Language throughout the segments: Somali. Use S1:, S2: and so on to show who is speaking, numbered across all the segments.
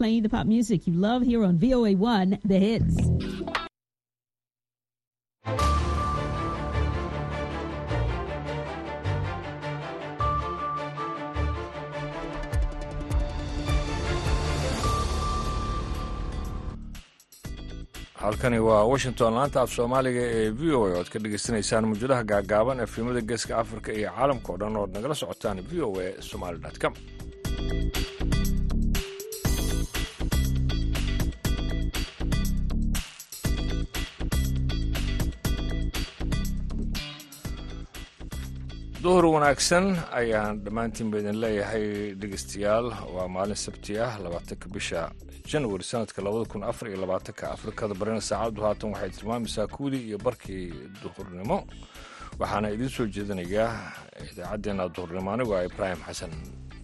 S1: Playing the pop music you love here on VOA1, The Hits.
S2: halkani waa washington laanta af soomaaliga ee v o a oad ka dhegeystaneysaan mawjadaha gaagaaban efimada geeska afrika iyo caalamka o dhan ood nagala socotaan v o a somaly com duhur wanaagsan ayaan dhammaantiinba idin leeyahay dhegeystayaal waa maalin sabti ah labaatanka bisha janwari sanadka labada kun afar iyo labaatanka afrikada. Barina saacaddu haatan waxay tilmaamaysaa kuwdii iyo barkii duhurnimo. Waxaana idiin soo jeedinayaa idaacaddeenna duhurnimo anigu ah ibraahim xasan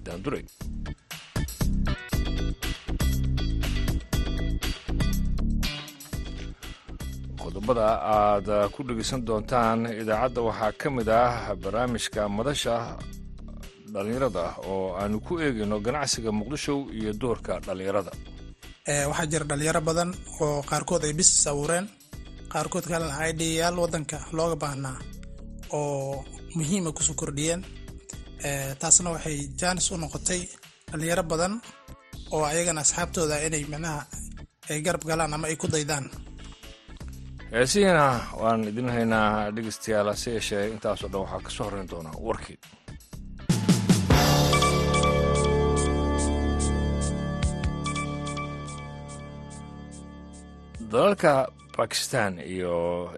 S2: daandurey qodobada aad ku dhegeysan doontaan idaacadda waxaa ka mid ah barnaamijka madasha dhallinyarada oo aanu ku eegayno ganacsiga muqdisho iyo doorka dhallinyarada
S3: waxaa jira dhalinyaro badan oo qaarkood ay bisis abuureen qaarkood kalena ay dhiyayaal wadanka looga baahnaa oo muhiima ku soo kordhiyeen. Taasna waxay jaanis u noqotay dhalinyaro badan oo ayagana asxaabtooda inay micnaha ay garab galaan ama ay ku daydaan
S2: heesihiina waan idin haynaa dhegeystayaal hase yeeshee intaasoo dhan waxaa ka soo doonaa warkii dalalka bakistan iyo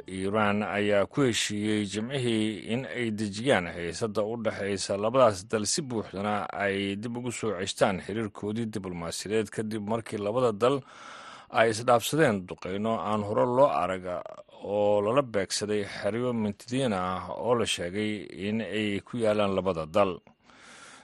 S2: iiraan ayaa ku heshiiyey jimcihii in ay dejiyaan xiisadda u dhexaysa labadaas dal si buuxdana ay dib ugu soo ceshtaan xiriirkoodii diblomaasiyadeed. Kadib markii labada dal ay isdhaafsadeen duqeyno aan hore loo araga oo lala beegsaday xeryo mintidiin ah oo la sheegay in ay ku yaalaan labada dal.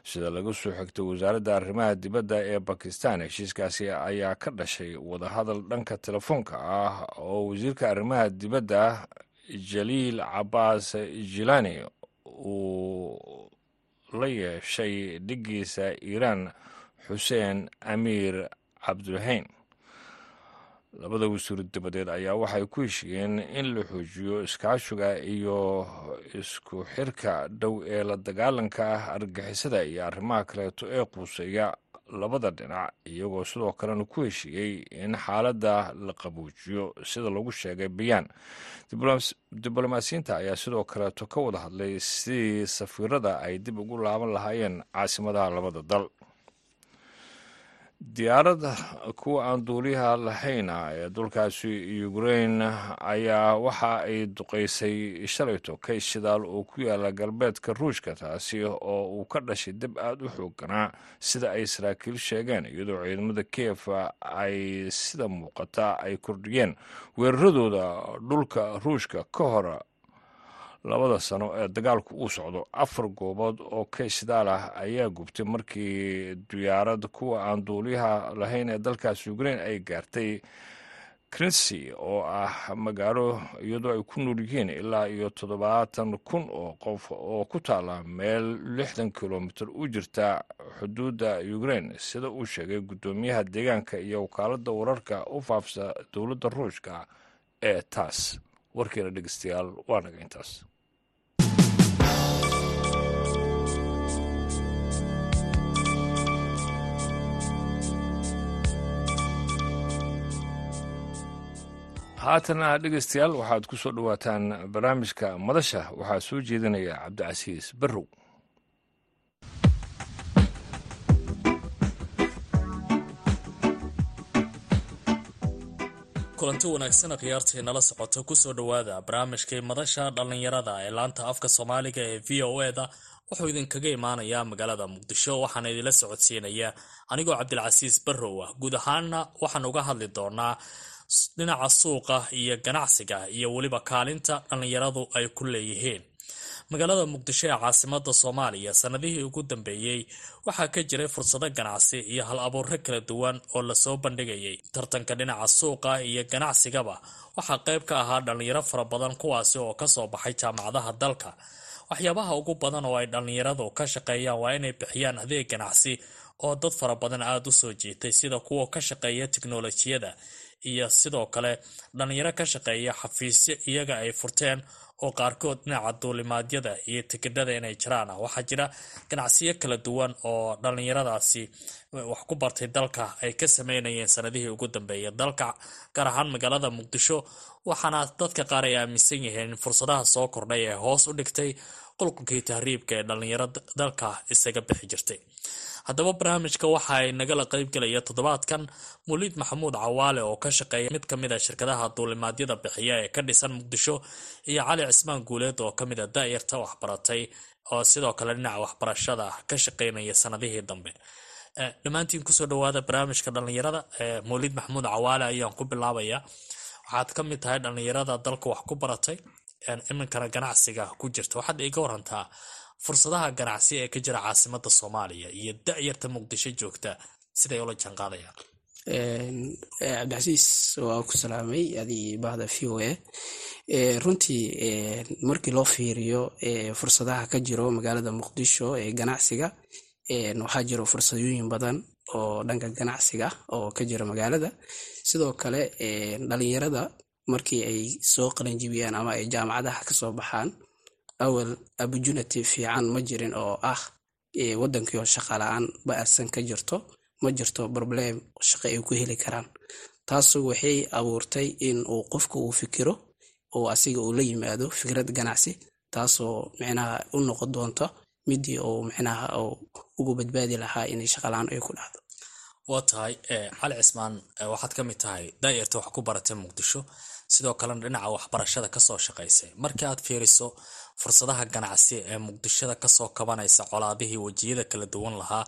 S2: Sida laga soo xigtay wasaaradda arrimaha dibadda ee bakistan heshiiskaasi ayaa ka dhashay wadahadal dhanka telefoonka ah oo wasiirka arrimaha dibadda jaliil cabaas jilani uu la yeeshay dhigiisa iiraan xuseen amiir cabdulhayn labada wasiiro dibadeed ayaa waxay ku heshiiyeen in la xoojiyo iskaashiga iyo isku xirka dhow ee la dagaalanka argagixisada iyo arrimaha kaleeto ee quuseeya labada dhinac iyagoo sidoo kalena ku heshiiyey in xaaladda la qabuujiyo sida lagu sheegay bayaan diblomaasiyiinta ayaa sidoo kaleeto ka wada hadlay sidii safiirada ay dib ugu laaban lahaayeen caasimadaha labada dal diyaaradda kuwa aan duuliyaha lahayna ee dulkaasi ukrain ayaa waxa ay duqaysay shalayto kays shidaal oo ku yaalla galbeedka ruushka taasi oo uu ka dhashay dab aada u xoogganaa sida ay saraakiil sheegeen iyadoo ciidamada kiev ay sida muuqata ay kordhiyeen weeraradooda dhulka ruushka ka hor labada sano ee dagaalku uu socdo afar goobood oo kayshidaal ah ayaa gubtay markii diyaarad kuwa aan duuliyaha lahayn ee dalkaas ukrain ay gaartay krinsi oo ah magaalo iyadoo ay ku nool yihiin ilaa iyo toddobaatan kun oo qof oo ku taala meel lixdan kilomitir u jirta xuduudda ukrain sida uu sheegay guddoomiyaha deegaanka iyo wakaaladda wararka u faafsa dowladda ruushka ee taas. Warkiina dhegeystayaal waa naga intaas haatana dhegeystayaal waxaad ku soo dhowaataan barnaamijka madasha. Waxaa soo jeedinaya cabdicasiis barrow.
S4: Kulanti wanaagsan khiyaartii nala socota ku soo dhowaada barnaamijkii madasha dhallinyarada ee laanta afka soomaaliga ee v o eda wuxuu idinkaga imaanayaa magaalada muqdisho. Waxaana idinla socodsiinaya anigoo cabdilcasiis barrow ah. Guud ahaana waxaan uga hadli doonaa dhinaca suuqa iyo ganacsiga iyo weliba kaalinta dhallinyaradu ay ku leeyihiin. Magaalada muqdisho ee caasimada soomaaliya sanadihii ugu dambeeyey waxaa ka jiray fursado ganacsi iyo hal abuuro kala duwan oo la soo bandhigayay. Tartanka dhinaca suuqa iyo ganacsigaba waxaa qayb ka ahaa dhallinyaro fara badan kuwaasi oo ka soo baxay jaamacadaha dalka. Waxyaabaha ugu badan oo ay dhallinyaradu ka shaqeeyaan waa inay bixiyaan adeeg ganacsi oo dad fara badan aada u soo jiitay sida kuwa ka shaqeeya tiknolojiyada iyo sidoo kale dhalinyaro ka shaqeeya xafiisyo iyaga ay furteen oo qaarkood dhinaca duulimaadyada iyo tikidhada inay jiraan. Waxaa jira ganacsiyo kala duwan oo dhalinyaradaasi wax ku bartay dalka ay ka sameynayeen sanadihii ugu dambeeyay. Dalka gaar ahaan magaalada muqdisho waxaana dadka qaar ay aaminsan yihiin in fursadaha soo kordhay ee hoos u dhigtay qulqulkii tahriibka ee dhalinyaro dalka isaga bixi jirtay haddaba barnaamijka waxa ay nagala qeybgelaya toddobaadkan muliid maxamuud cawaale oo ka shaqeeya mid ka mid a shirkadaha duulimaadyada bixiya ee ka dhisan muqdisho iyo cali cismaan guuleed oo ka mid a daa'irta waxbaratay oo sidoo kale dhinaca waxbarashada ka shaqeynaya sanadihii dambe. Dhammaantiin ku soo dhawaada barnaamijka dhalinyarada muliid maxamuud cawaale ayaan ku bilaabaya. Waxaad ka mid tahay dhalinyarada dalka wax ku baratay iminkana ganacsiga ku jirta. Waxaad iga warantaa fursadaha ganacsi ee ka jira caasimada soomaaliya iyo da-yarta muqdisho joogta siday ula jaanqaadayaan?
S5: Cabdicasiis waa ku salaamay adii bahda v o a. Runtii markii loo fiiriyo fursadaha ka jiro magaalada muqdisho ee ganacsiga waxaa jiro fursadooyin badan oo dhanka ganacsiga oo ka jira magaalada. Sidoo kale dhalinyarada markii ay soo qalanjibiyaan ama ay jaamacadaha ka soo baxaan awal opportunity fiican ma jirin oo ah wadankii oo shaqa la'aan ba'asan ka jirto ma jirto problem shaqo ay ku heli karaan. Taasu waxay abuurtay in uu qofka uu fikiro oo asiga uu la yimaado fikrad ganacsi taasoo micnaha u noqon doonto midii uu micnaha ugu badbaadi lahaa inay shaqalaan ay ku dhacdo.
S4: Waa tahay cali cismaan waxaad ka mid tahay. Daayarta wax ku baratay muqdisho. Sidoo kalena dhinaca waxbarashada ka soo shaqaysay. Markii aad fiiriso fursadaha ganacsi ee muqdishada ka soo kabanaysa colaadihii wejiyada kala duwan lahaa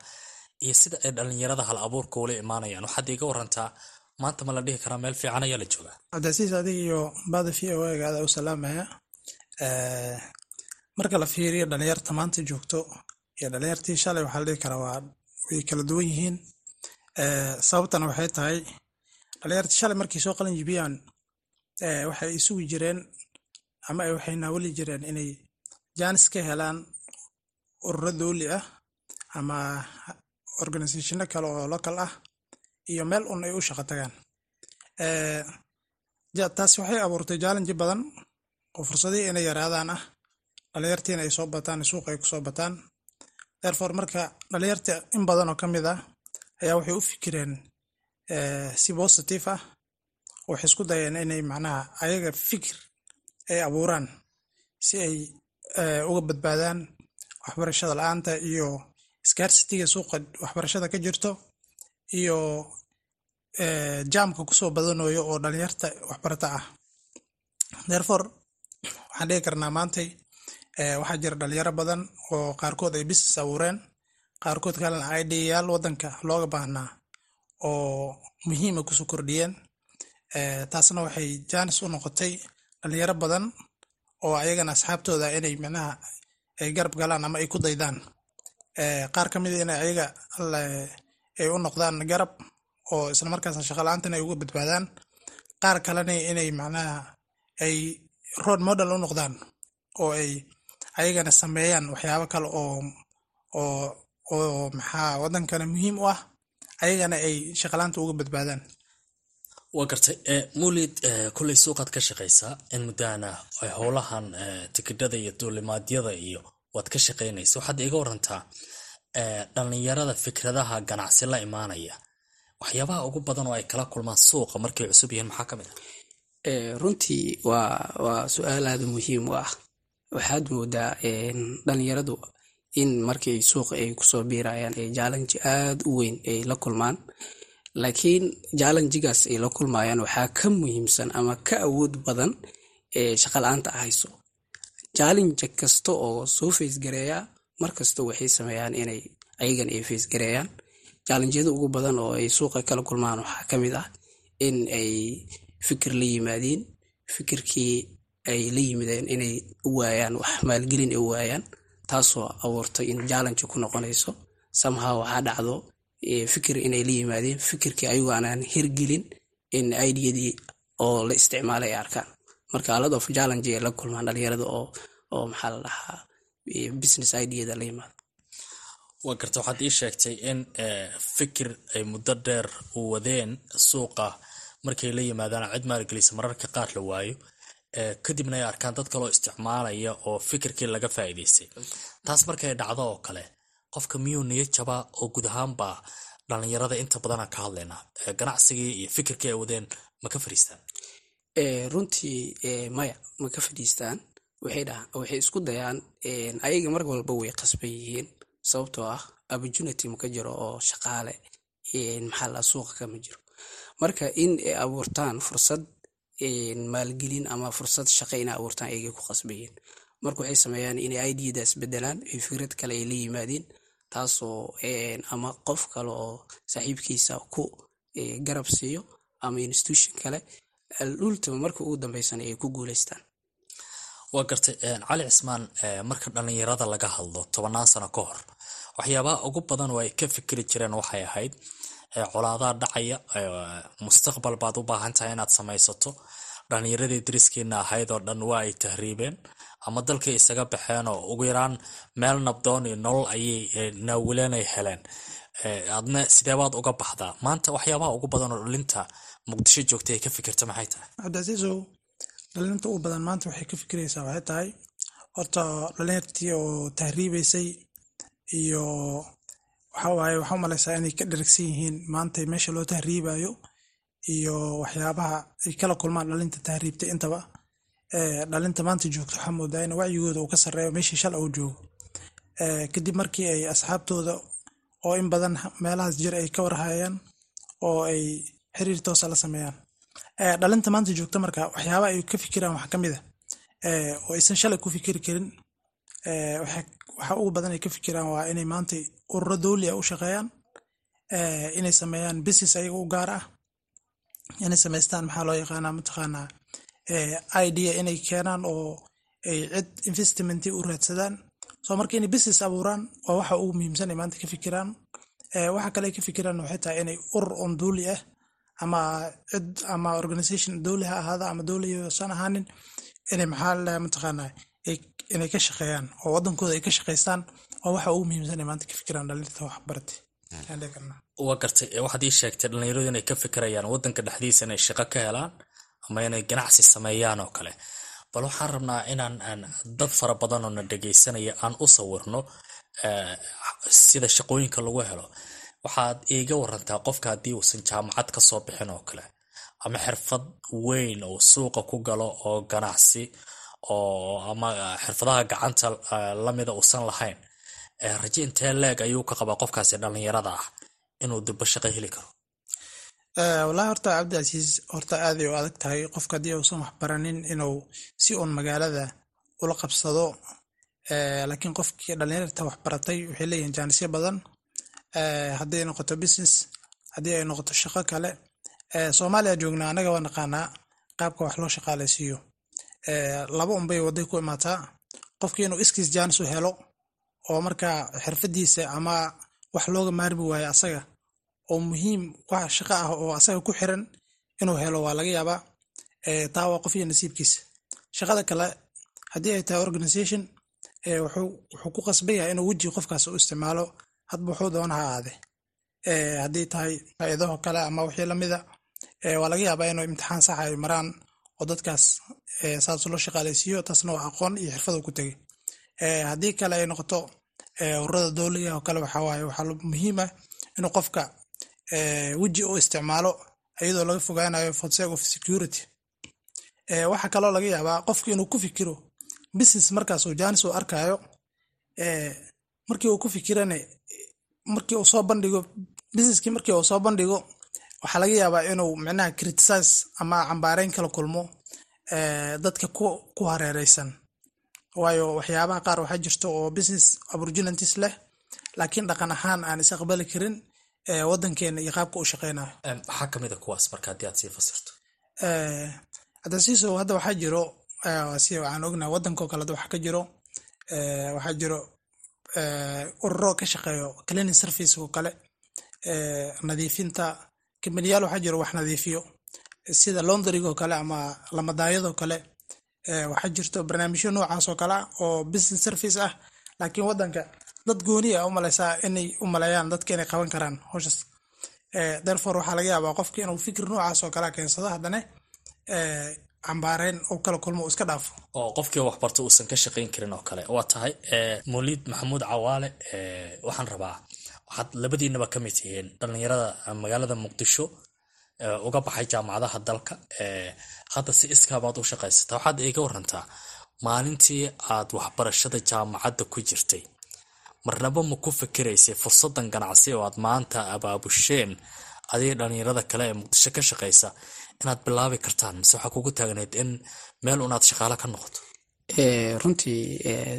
S4: iyo sida ay dhalinyarada hal abuurka ula imaanayaan. Waxaad iiga warantaa maanta ma la dhihi karaa meel fiican ayaa la joogaa.
S3: Cabdicasiis adiga iyo bada v o ga adaa u salaamaya marka la fiiriyo dhalinyarta maanta joogto iyo dhalinyartii shalay waxaa la dhihi karaa waa way kala duwan yihiin. Sababtana waxay tahay dhalinyartii shalay markay soo qalin jibiyaan waxay isugu jireen ama waxay naawali jireen inay jaanis ka helaan ururo dowli ah ama organisationo kale oo local ah iyo meel un ay u shaqo tagaan. Taasi waxay abuurtay jaalenji badan oo fursadihii inay yaraadaan ah dhalinyartiina ay soo bataan suuqa ay ku soo bataan. Therefore marka dhalinyarta in badan oo ka mid ah ayaa waxay u fikireen si positive ah waxay isku dayeen inay macnaha ayaga fikir ay abuuraan si ay uga badbaadaan waxbarashada la'aanta iyo scarsitiga suuqa waxbarashada ka jirto iyo jaamka ku soo badanayo oo dhalinyarta waxbarata ah. Therefore waxaan dhigi karnaa maantay waxaa jira dhalinyaro badan oo qaarkood ay business abuureen qaarkood kalena idyaal wadanka looga baahnaa oo muhiima ku soo kordhiyeen. Taasna waxay jaanis u noqotay dhalinyaro badan oo ayagana asxaabtooda inay micnaha ay garab galaan ama ay ku daydaan. Qaar ka mida inay ayaga ay u noqdaan garab oo islamarkaasna shaqala-aantan ay uga badbaadaan. Qaar kalena inay macnaha ay road model u noqdaan oo ay ayagana sameeyaan waxyaabo kale oo oo oo maxaa wadankana muhiim u ah. Ayagana ay shaqalaanta uga badbaadaan
S4: waa gartay mulid kulley suuqaad ka shaqaysaa in muddahana howlahan tikidhada iyo duulimaadyada iyo waad ka shaqaynaysa waxaad iga warantaa dhalinyarada fikradaha ganacsi la imaanaya. Waxyaabaha ugu badan oo ay kala kulmaan suuqa markay cusub yihiin maxaa ka mid
S5: ah? Runtii waa waa su'aal aada muhiim u ah. Waxaad moodaa dhalinyaradu in markii suuqa ay ku soo biirayaan ee jaalanji aada u weyn ay la kulmaan laakiin jaalanjigaas ay la kulmayaan waxaa ka muhiimsan ama ka awood badan ee shaqala-aanta ahayso. Jaalinja kasta oo soo faysgareeya markasta waxay sameeyaan inay ayagan ay faysgareeyaan jaalinjyada ugu badan oo ay suuqa kala kulmaan waxaa ka mid ah in ay fikir la yimaadiin fikirkii ay la yimideen inay waayaan wax maalgelin ay waayaan taasoo abuurtay in jaalanji ku noqonayso. Samha waxaa dhacdo fikir inay la yimaadeen fikirkii ayagoo aanaan hirgelin in idiyadii oo la isticmaalay ay arkaan marka alad of challenge ay la kulmaan dhalinyarada oo maxaa la dhahaa business idiyada la yimaado.
S4: Waa garta waxaad ii sheegtay in fikir ay muddo dheer u wadeen suuqa markay la yimaadaan cid maalgelisa mararka qaar la waayo. Kadibna ay arkaan dad kaloo isticmaalaya oo fikirkii laga faa'iidaystay. Taas markay dhacdo oo kale qofka miyuu jabaa oo guud ahaanba dhalinyarada inta badanaan ka hadlaynaa ganacsigii iyo fikirkii ay wadeen ma ka fadhiistaan?
S5: Runtii maya ma ka fadhiistaan? Waxay isku dayaan ayaga mar walba way qasban yihiin sababtoo ah opportunity maka jiro oo shaqaale maxaa la suuqa kama jiro. Marka in ay abuurtaan fursad maalgelin ama fursad shaqa inay abuurtaan ayagay ku qasbayeen marka waxay sameeyaan inay idadaas bedelaan ay fikrad kale ay la yimaadeen taasoo ama qof kale oo saaxiibkiisa ku garab siiyo ama institution kale ultima marka ugu dambeysana ay ku guuleystaan.
S4: Waa gartay cali cismaan marka dhalinyarada laga hadlo tobannaan sano ka hor waxyaabaha ugu badan oo ay ka fikiri jireen waxay ahayd colaadaha dhacaya mustaqbal baad u baahan tahay inaad samaysato dhalinyaradii dariskiina ahayd oo dhan waa ay tahriibeen ama dalkay isaga baxeen oo ugu yaraan meel nabdoon iyo nolol ayay naawileen ay heleen. Adna sideebaad uga baxdaa? Maanta waxyaabaha ugu badan oo dhalinta muqdisho joogta ay ka fikirta maxay tahay?
S3: Cabdicasiisow dhalinta ugu badan maanta waxay ka fikiraysaa waxay tahay horta dhalinyartii oo tahriibaysay iyo waxa waaye waxaa umalaysaa inay ka dheragsan yihiin maanta meesha loo tahriibayo iyo waxyaabaha ay kala kulmaan dhalinta tahriibtay intaba dhalinta maanta joogto waxaa moodaa in wacyigooda uu ka sarreeyo meeshii shala uu joogo. Kadib markii ay asxaabtooda oo in badan meelahaas jir ay ka warhayaan oo ay xiriir toosa la sameeyaan. Dhalinta maanta joogta marka waxyaaba ay ka fikiraan wax ka mid a oo aysan shalay ku fikiri karin. Waxa ugu badan ay ka fikiraan waa inay maanta ururo dowli ah u shaqeeyaan. Inay sameeyaan business ayaga u gaar ah inay samaystaan maxaa loo yaqaanaa? Mataqaanaa idea inay keenaan oo ay cid investmenti u raadsadaan. Soo marka inay business abuuraan waa waxa ugu muhiimsan ay maanta ka fikiraan. Waxa kale ay ka fikiraan waxay tahay inay urur on dowli ah ama cid ama organization dowli ha ahaada ama dowliysan ahaanin inay maxaa ladaha mataqaanaa inay ka shaqeeyaan oo wadankooda ay ka shaqaystaan waa waxa ugu muhiimsan ay maanta ka fikiraan dhalinta wax baratay
S4: waa gartay waxaad ii sheegtay dhalinyaradu inay ka fikirayaan wadanka dhexdiisa inay shaqo ka helaan ama inay ganacsi sameeyaan oo kale. Bal waxaan rabnaa inaan dad fara badan oo na dhegaysanaya aan u sawirno sida shaqooyinka lagu helo. Waxaad iiga warantaa qofka haddii uusan jaamacad ka soo bixin oo kale ama xirfad weyn oo suuqa ku galo oo ganacsi oo ama xirfadaha gacanta lamida uusan lahayn raje intee leeg ayuu ka qabaa qofkaasi dhalinyarada ah inuu durbo shaqo heli karo.
S3: Walahi horta cabdicasiis horta aaday u adag tahay qofka haddii uusan waxbaranin inuu si uun magaalada ula qabsado. Laakiin qofkii dhalinyarta waxbaratay waxay leeyihiin jaanisyo badan. Haddii noqoto business haddii ay noqoto shaqo kale. Soomaaliya joognaa anaga waa naqaanaa qaabka wax loo shaqaalaysiiyo laba unbay waday ku imaataa. Qofkii inuu iskiis jaanis u helo oo markaa xirfadiisa ama wax looga maarmi waayo asaga oo muhiim wax shaqo ah oo asaga ku xiran inuu helo waa laga yaabaa taa waa qof iyo nasiibkiisa shaqada kale haddii ay tahay organization wuxuu ku qasban inuu weji qofkaas u isticmaalo hadba wuxuu doona ha aade. Haddii tahay faa'iidaho kale ama wixii lamida waa laga yaabaa inuu imtixaan sax ay maraan oo dadkaas saas loo shaqaalaysiiyo taasna waa aqoon iyo xirfadu ku tegey haddii kale ay noqoto ururada dowliga oo kale waxaa waaye waxaa muhiim ah inuu qofka weji u isticmaalo iyadoo laga fogaanayo for sake of security. Waxaa kaloo laga yaabaa qofka inuu ku fikiro business markaas uu jaanis uu arkayo markii uu ku fikirane markii uu soo bandhigo businesskii markii uu soo bandhigo waxaa laga yaabaa inuu micnaha criticize ama cambaareyn kala kulmo dadka ku hareereysan waayo waxyaabaha qaar waxaa jirto oo business opportunities leh laakiin dhaqan ahaan aan is aqbali karin wadankeena iyo qaabka u shaqeynayo
S4: maxaa ka mid a kuwaas marka haddii aad sii fasirto.
S3: Hadasiiso hadda waxaa jiro si waxaan ognahay wadankao kale waxaa ka jiro waxaa jiro ururo ka shaqeeyo cleaning service oo kale nadiifinta kamaniyaal waxaa jiro wax nadiifiyo sida laundrygo kale ama lamadaayadoo kale waxaa jirto barnaamijyo noocaas oo kale ah oo business service ah laakiin wadanka dad gooni a umaleysaa inay u maleeyaan dadka inay qaban karaan howshaas therefore waxaa laga yaabaa qofki inuu fikir noocaas oo kala keensado haddana cambaareyn uu kala kulmo uu iska dhaafo.
S4: Oo qofkii waxbarta uusan ka shaqayn karin oo kale waa tahay mawliid maxamuud cawaale waxaan rabaa waxaad labadiinaba ka mid tihiin dhallinyarada magaalada muqdisho uga baxay jaamacadaha dalka. Hadda si iskaabaad u shaqaysata waxaad iga warantaa maalintii aad waxbarashada jaamacadda ku jirtay. Marnaba ma ku fikiraysay fursadan ganacsi oo aad maanta abaabusheen adiga dhallinyarada kale ee muqdisho ka shaqaysa inaad bilaabi kartaan mise waxaa kugu taagnayd in meel unaad shaqaalo ka noqoto?
S5: Runtii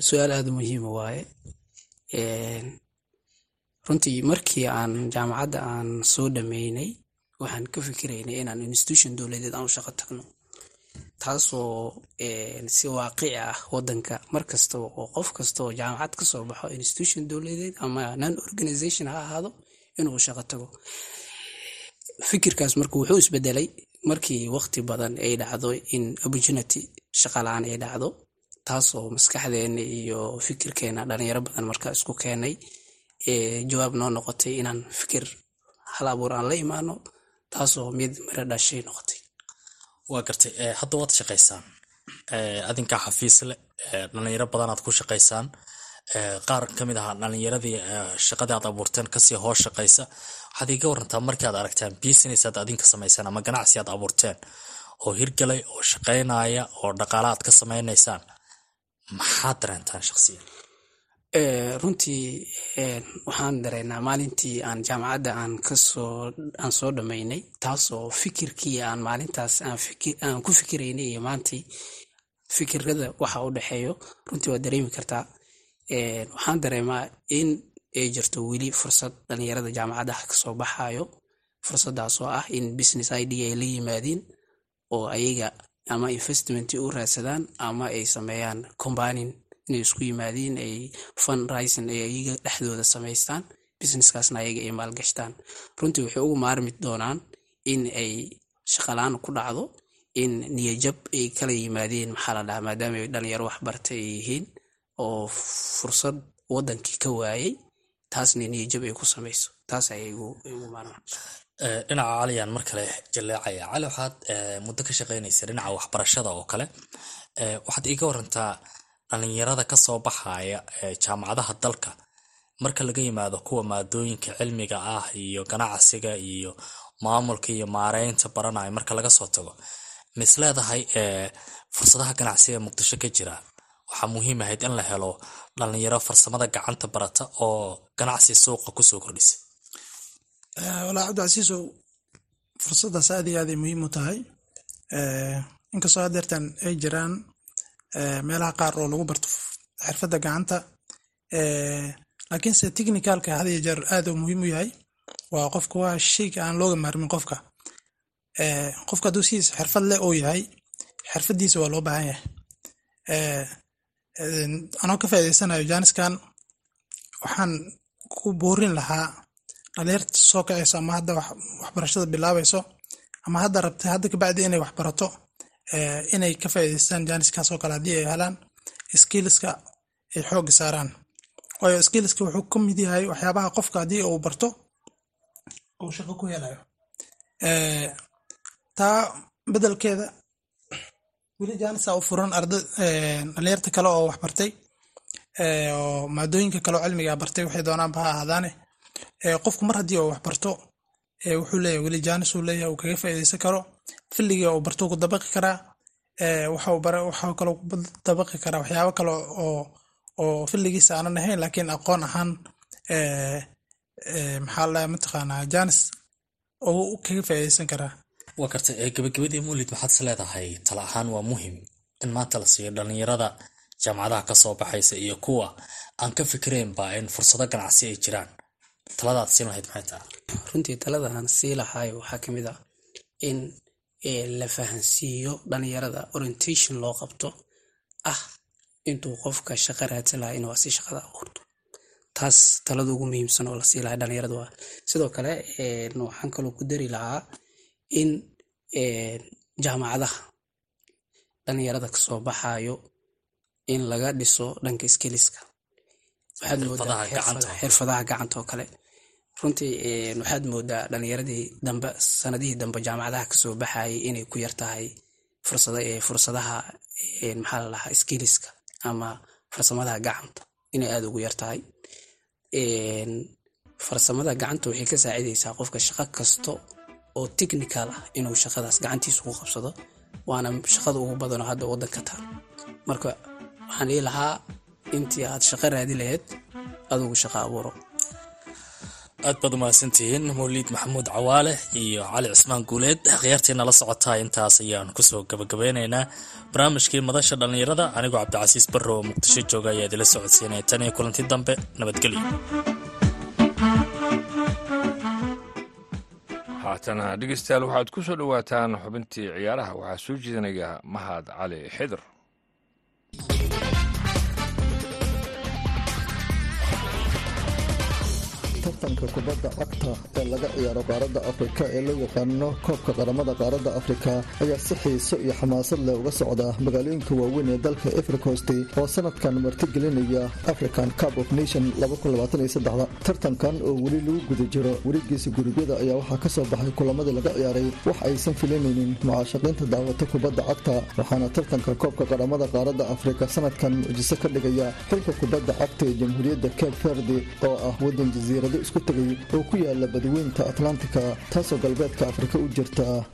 S5: su'aal aada muhiima waaye. Runtii markii aan jaamacadda aan soo dhameynay waxaan ka fikiraynay inaan institution dowladeed aan u shaqo tagno. Taasoo si waaqici ah wadanka mar kastaba oo qof kasta oo jaamacad ka soo baxo institution dowladeed ama non organization ha ahaado inuu shaqo tago. Fikirkaas marka wuxuu isbedelay markii waqti badan ay dhacdo in opportunity shaqalaan ay dhacdo taasoo maskaxdeena iyo fikirkeena dhalinyaro badan marka isku keenay jawaab noo noqotay inaan fikir hal abuur aan la imaano taasoo mid miro dhashay noqotay.
S4: Waa gartay hadda waad shaqaysaan adinkaa xafiis leh dhalinyaro badanaad ku shaqaysaan qaar ka mid ahaa dhalinyaradii shaqadii aad abuurteen ka sii hoos shaqaysa. Waxaad iga warantaa aad aragtaan business aad adinka samaysaan ama ganacsi aad abuurteen oo hirgalay oo shaqaynaya oo dhaqaala aad ka samaynaysaan maxaad dareentaan shaqsiyan
S5: runtii waxaan dareynaa maalintii aan jaamacadda aan ka soo aan soo dhammaynay taasoo fikirkii aan maalintaas aan ku fikiraynay iyo maantii fikirada waxa u dhexeeyo runtii waad dareemi kartaa waxaan dareemaa in ay jirto weli fursad dhalinyarada jaamacadaha ka soo baxayo fursadaas oo ah in business id ay la yimaadiin oo ayaga ama investment u raadsadaan ama ay sameeyaan combanin inay isku yimaadiin ay fun rising ay ayaga dhexdooda samaystaan businesskaasna ayaga ay maalgashtaan. Runtii waxay ugu maarmi doonaan in ay shaqalaan ku dhacdo in niyajab ay kala yimaadeen maxaa la dhahaa maadaama ay dhalinyaro waxbarta ay yihiin oo fursad wadankii ka waayay taasna niyajab ay ku samayso. Taas ayay ugu maarmaan.
S4: Dhinaca caliyaan mar kale jaleecaya cali waxaad muddo ka shaqaynaysa dhinaca waxbarashada oo kale. Waxaad iiga warantaa dhalinyarada ka soo baxaya jaamacadaha dalka. Marka laga yimaado kuwa maadooyinka cilmiga ah iyo ganacsiga iyo maamulka iyo maareynta baranaya marka laga soo tago mis leedahay fursadaha ganacsiga muqdisho ka jira. Waxaa muhiim ahayd in la helo dhalinyaro farsamada gacanta barata oo ganacsi suuqa ku soo kordhisa.
S3: Walaa cabdicasiisow fursadaas aad iyo aad ay muhiim u tahay. Inkastoo hadeertan ay jiraan meelaha qaar oo lagu barto xirfadda gacanta laakiinse technicalka had iyo jeer aad muhiim u yahay waa qofka waa sheyga aan looga maarmin qofka. Qofka hadduu sidiisa xirfad leh oo yahay xirfaddiisa waa loo baahan yahay. Anoo ka faa'iideysanayo jaaniskan waxaan ku boorin lahaa dhalinyarta soo kacayso ama hadda waxbarashada bilaabayso ama hadda rabtay hadda kabacdi inay waxbarato inay ka faa'iideystaan jaaniskaas oo kale haddii ay helaan skillska ay xoogga saaraan. Waayo skillska wuxuu ka mid yahay waxyaabaha qofka haddii uu barto uu shaqo ku helayo. Taa bedelkeeda weli jaanisa u furan arda dhalinyarta kale oo waxbartay oo maadooyinka kale oo cilmiga bartay waxay doonaanba ha ahaadaane qofku mar haddii uu waxbarto wuxuu leeyahay weli jaanis uu leeyahay uu kaga faa'iideysan karo. Filligii uu barto ku dabaqi karaa waxuu kaloo ku dabaqi karaa waxyaabo kale oo oo filligiisa aanan ahayn laakiin aqoon ahaan maxaa la mataqaanaa jaanis uu kaga faa'iideysan karaa.
S4: Waa karta gabagabadii muulid maxaad is leedahay tala ahaan waa muhiim in maanta la siiyo dhalinyarada jaamacadaha ka soo baxaysa iyo kuwa aan ka fikiraynba in fursado ganacsi ay jiraan taladaad siin lahayd maxay tahay?
S5: Runtii talada aan sii lahay waxaa ka mid ah in la fahansiiyo dhalinyarada orientation loo qabto. Ah intuu qofka shaqo raadsan lahaa inuu asi shaqada abuurto taas talada ugu muhiimsan oo la sii lahay dhalinyarada waa. Sidoo kale waxaan kaloo ku dari lahaa in jaamacadaha dhalinyarada ka soo baxayo in laga dhiso dhanka skiliska waxaad moodaa xirfadaha gacanta oo kale. Runtii waxaad moodaa dhalinyaradii dambe sanadihii dambe jaamacadaha ka soo baxayay inay ku yar tahay fursadaha maxaa la dhahaa skiliska ama farsamadaha gacanta inay aada ugu yar tahay. Farsamada gacanta waxay ka saacidaysaa qofka shaqo kasta oo technical ah inuu shaqadaas gacantiisa ugu qabsado waana shaqada ugu badanoo hadda wadanka taa marka waxaan ii lahaa intii aad shaqo raadi lahayd adugu shaqo abuuro.
S4: Aad baad umahadsantihiin mawliid maxamuud cawaale iyo cali cismaan guuleed khiyaartiina la socotaa intaas ayaan ku soo gabagabeyneynaa. Barnaamijkii madasha dhallinyarada anigoo cabdicasiis barro oo muqdisho jooga ayaa idila socodsiinaya tan iyo kulanti dambe nabadgelyo.
S2: Haatana dhegeystayaal waxaad ku soo dhowaataan xubintii ciyaaraha. Waxaa soo jeedinaya mahad cali xidir
S6: tartanka kubadda cagta ee laga ciyaaro qaaradda afrika ee loo yaqaano koobka qaramada qaaradda afrika ayaa si xiiso iyo xamaasad leh uga socda magaalooyinka waaweyn ee dalka efricost oo sanadkan martigelinaya african cup of nation tartankan oo weli lagu guda jiro werigiisa gurubyada ayaa waxaa ka soo baxay kulamadii laga ciyaaray wax aysan filanaynin mucaashaqiinta daawata kubadda cagta waxaana tartanka koobka qaramada qaaradda afrika sanadkan mucjiso ka dhigaya xilka kubadda cagta ee jamhuuriyadda cape verdi oo ah wadan jasiirado isku tegay oo ku yaalla badweynta atlantika taasoo galbeedka afrika u jirta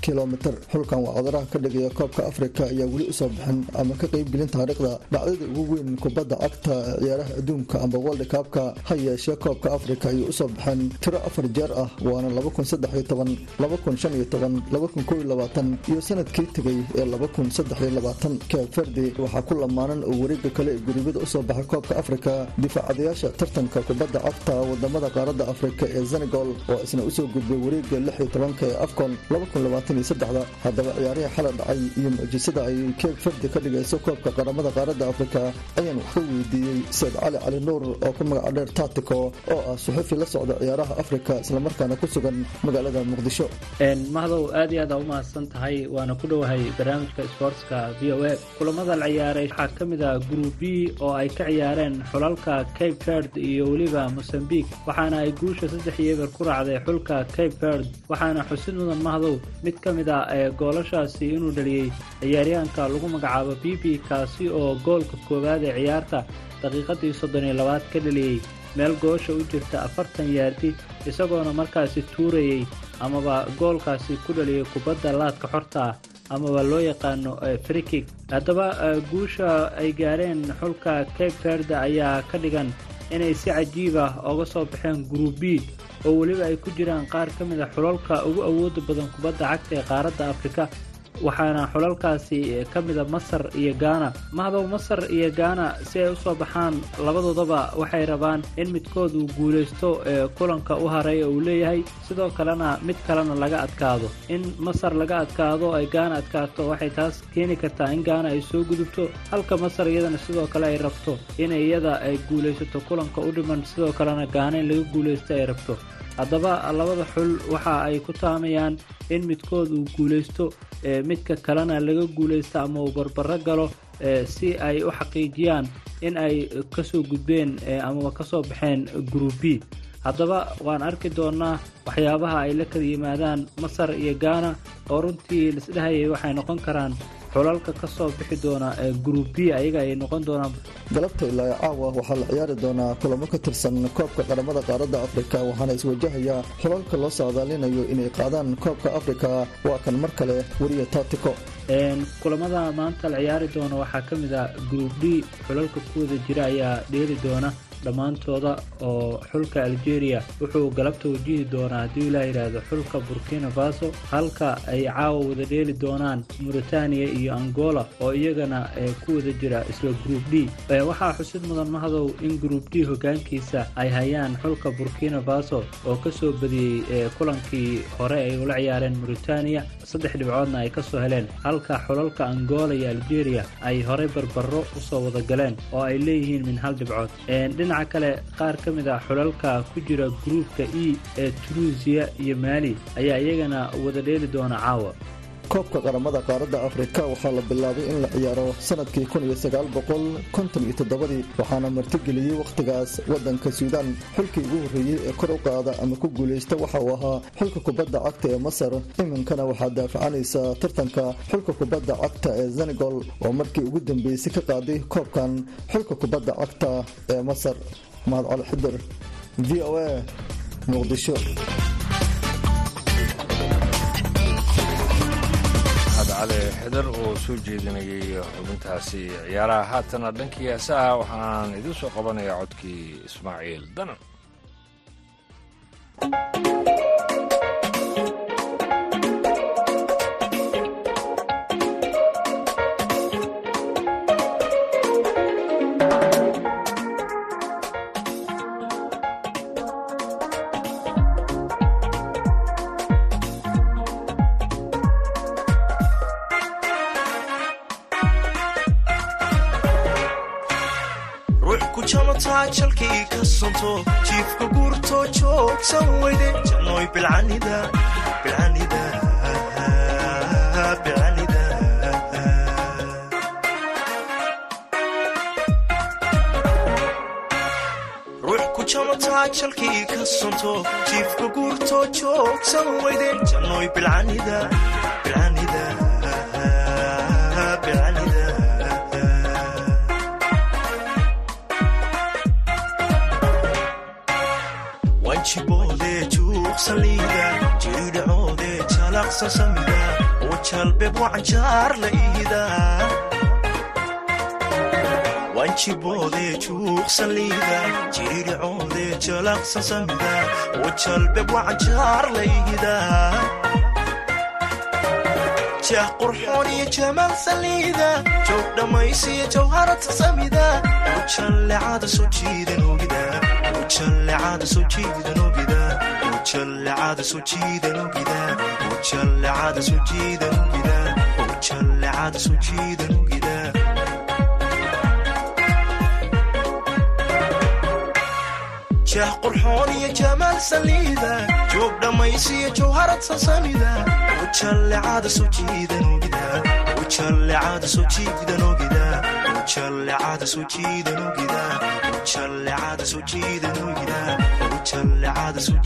S6: kilomitr xulkan waa codaraha ka dhigaya koobka afrika ayaa weli u soo bixin ama ka qeybgelin taariikhda. Dhacdada ugu weyn kubadda cagta ciyaaraha adduunka amba woldi kaabka ha yeeshee koobka afrika ayay u soo baxeen tiro afar jeer ah waana iyo sannadkii tegay ee cape verdi waxaa ku lamaanan oo wareega kale ee gurubyada u soo baxay koobka afrika. Difaacadayaasha tartanka kubadda cagta waddamada qaaradda afrika ee senegol oo isna u soo gudbay wareega ee afcon haddaba ciyaarihii xala dhacay iyo mucjisada ay cape verdi ka dhigayso koobka qaramada qaaradda afrika ayaan wax ka weydiiyey seed cali cali nuur oo ka magaca dheer tatico oo ah suxufi la socda ciyaaraha afrika islamarkaana ku sugan magaalada muqdisho.
S7: Mahdow aad iyo aad aa u mahadsan tahay waana ku dhowahay barnaamijka sportska v o a. Kulamada la ciyaaray waxaa ka mid ah b oo ay ka ciyaareen xulalka cape verd iyo weliba mosambik waxaana ay guusha saddex iyo eber ku raacday xulka cape verd waxaana xusid mudan mahdow mid ka mid a ee goolashaasi inuu dhaliyey ciyaaryahanka lagu magacaabo b b kaasi oo goolka koowaad ee ciyaarta daqiiqadii soddon iyo labaad ka dhaliyey meel goosha u jirta afartan yaardi isagoona markaasi tuurayey amaba goolkaasi ku dhaliyay kubadda laadka xorta ah amaba loo yaqaano frikig haddaba guusha ay gaareen xulka cape verde ayaa ka dhigan inay si cajiib ah oga soo baxeen group b oo weliba ay ku jiraan qaar ka mid a xulalka ugu awooda badan kubadda cagta ee qaaradda afrika waxaana xulalkaasi ka mida masar iyo gaana. Mahdow masar iyo gaana si ay u soo baxaan labadoodaba waxay rabaan in midkood uu guulaysto ee kulanka u haray uu leeyahay. Sidoo kalena mid kalena laga adkaado. In masar laga adkaado ay gaana adkaato waxay taas keeni kartaa in gaana ay soo gudubto. Halka masar iyadana sidoo kale ay rabto in iyada ay guulaysato kulanka u dhiman sidoo kalena gaana in laga guulaysto ay rabto haddaba labada xul waxa ay ku taamayaan in midkood uu guulaysto midka kalena laga guulaysto ama uu barbaro galo si ay u xaqiijiyaan in ay ka soo gudbeen amaba ka soo baxeen group b. Haddaba waan arki doonaa waxyaabaha ay la kala yimaadaan masar iyo gaana oo runtii laisdhehayay waxay noqon karaan xulalka ka soo bixi doona group b ayaga ay noqon doonaan.
S6: Galabta ilaa caawa waxaa la ciyaari doonaa kulamo ka tirsan koobka qaramada qaaradda afrika waxaana iswajahayaa xulalka loo socdaalinayo inay qaadaan koobka afrika. Waa kan mar kale weriya tatico
S7: kulamada maanta la ciyaari doona waxaa ka mid ah group d xulalka kuwada jira ayaa dheeli doona dhammaantooda oo xulka algeria wuxuu galabta wajihi doonaa haddii ilaa yidhaahdo xulka burkina faso halka ay caawa wada dheeli doonaan mauritania iyo angola oo iyagana ku wada jira isla group d. Waxaa xusid mudan mahdow in group d hogaankiisa ay hayaan xulka burkina faso oo ka soo badiyey kulankii hore ay ula ciyaareen mauritania saddex dhibcoodna ay ka soo heleen halka xulalka angola iyo algeria ay horey barbaro u soo wada galeen oo ay leeyihiin min hal dhibcood dhinaca kale qaar ka mid ah xulalka ku jira gruupka e ee turuusiya iyo maali ayaa iyagana wada dheeli doona caawa
S6: koobka qaramada qaaradda afrika waxaa la bilaabay in la ciyaaro sannadkii ii waxaana martigeliyey wakhtigaas wadanka suudaan xulkii ugu horreeyey ee kor u qaada ama ku guulaysta waxa uu ahaa xulka kubadda cagta ee masar. Iminkana waxaa daafacanaysa tartanka xulka kubadda cagta ee senegol oo markii ugu dambeysay ka qaaday koobkan xulka kubadda cagta ee masar. Mahad xidir v o a muqdisho
S2: cali xidar oo soo jeedinayay xubintaasi. Ciyaaraha haatana dhankii heesaha waxaan idiin soo qabanayaa codkii ismaaciil danan
S8: jalkii ka sonto jiifka guurto joogsan weyde jannoy bilcanida bilcanida bilcanida ruux ku jamataa jalkii ka sonto jiifka guurto joogsan weyde jannoy bilcanida bilcanida bilcanida juuqsaliida jiidhacoode jalaqsa samida oo jalbeb wacanjaar la iida wanjiboode juuqsaliida jiidhacoode jalaqsa samida oo jalbeb wacanjaar la iida jah qurxoon iyo jamaal saliida joog dhammaysiyo jawharata samida oo jallecada soo jiidan ogida ogida ujallecada soo jiidan ogida ujallecada soo jiidan ogida jah qurxoon iyo jamaal saliida. Joog dhammaysiyo jawharad sasamida ujallecada soo jiidan ogida ujallecada soo jiidan ogida ujallecada soo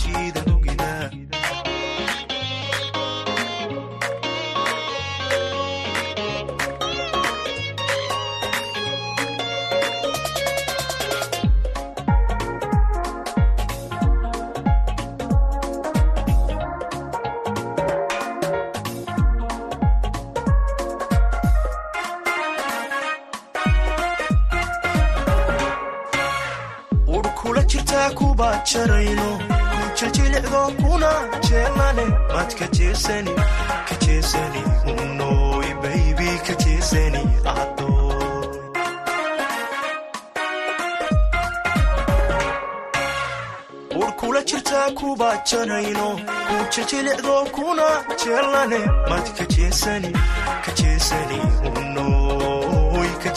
S8: kula jirtaa kuba jarayno kujaljilicdo kuna jeelane mad ka jeesani ka jeesani unoy ka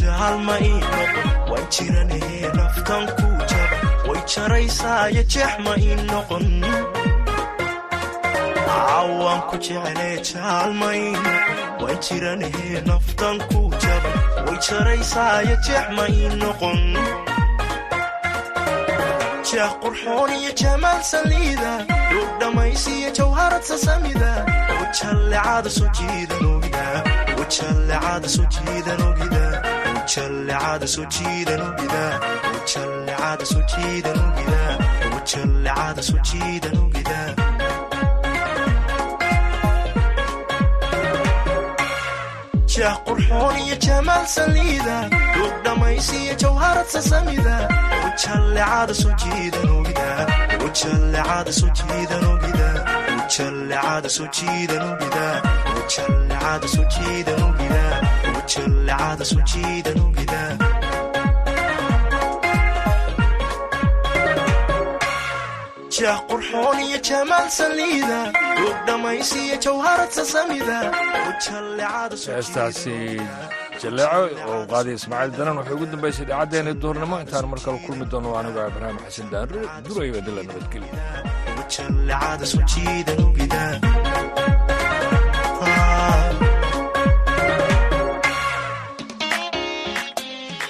S8: noqon waan jiranahee naftan kuu jaba way jaraysaayo jeex ma ii noqon waan ku jeclee jaalma ii noqon waan jiranahee naftan kuu jaba way jaraysaayo jeex ma ii noqon jeex qurxoon iyo jamaal saliida dhuug dhammaysiyo jawharad sasamida oo jallecada soo jiidan ogida ogida ujallecada soo jiidan ogida jeex qurxoon iyo jamaal saliida dhuug dhammaysiyo jawharad sasamida ujallecada soo jiidan ujallecada soo jiidan ogida jeex qurxoon iyo jamaal saliida dhuug dhammaysiyo jawharad sasamida
S2: heestaasi
S8: jaleeco oo qaadiya ismaaciil danan waxay ugu dambaysay idaacaddeenii duurnimo intaan mar kale kulmi doono anigu ibraahim xasan daanre durayo dila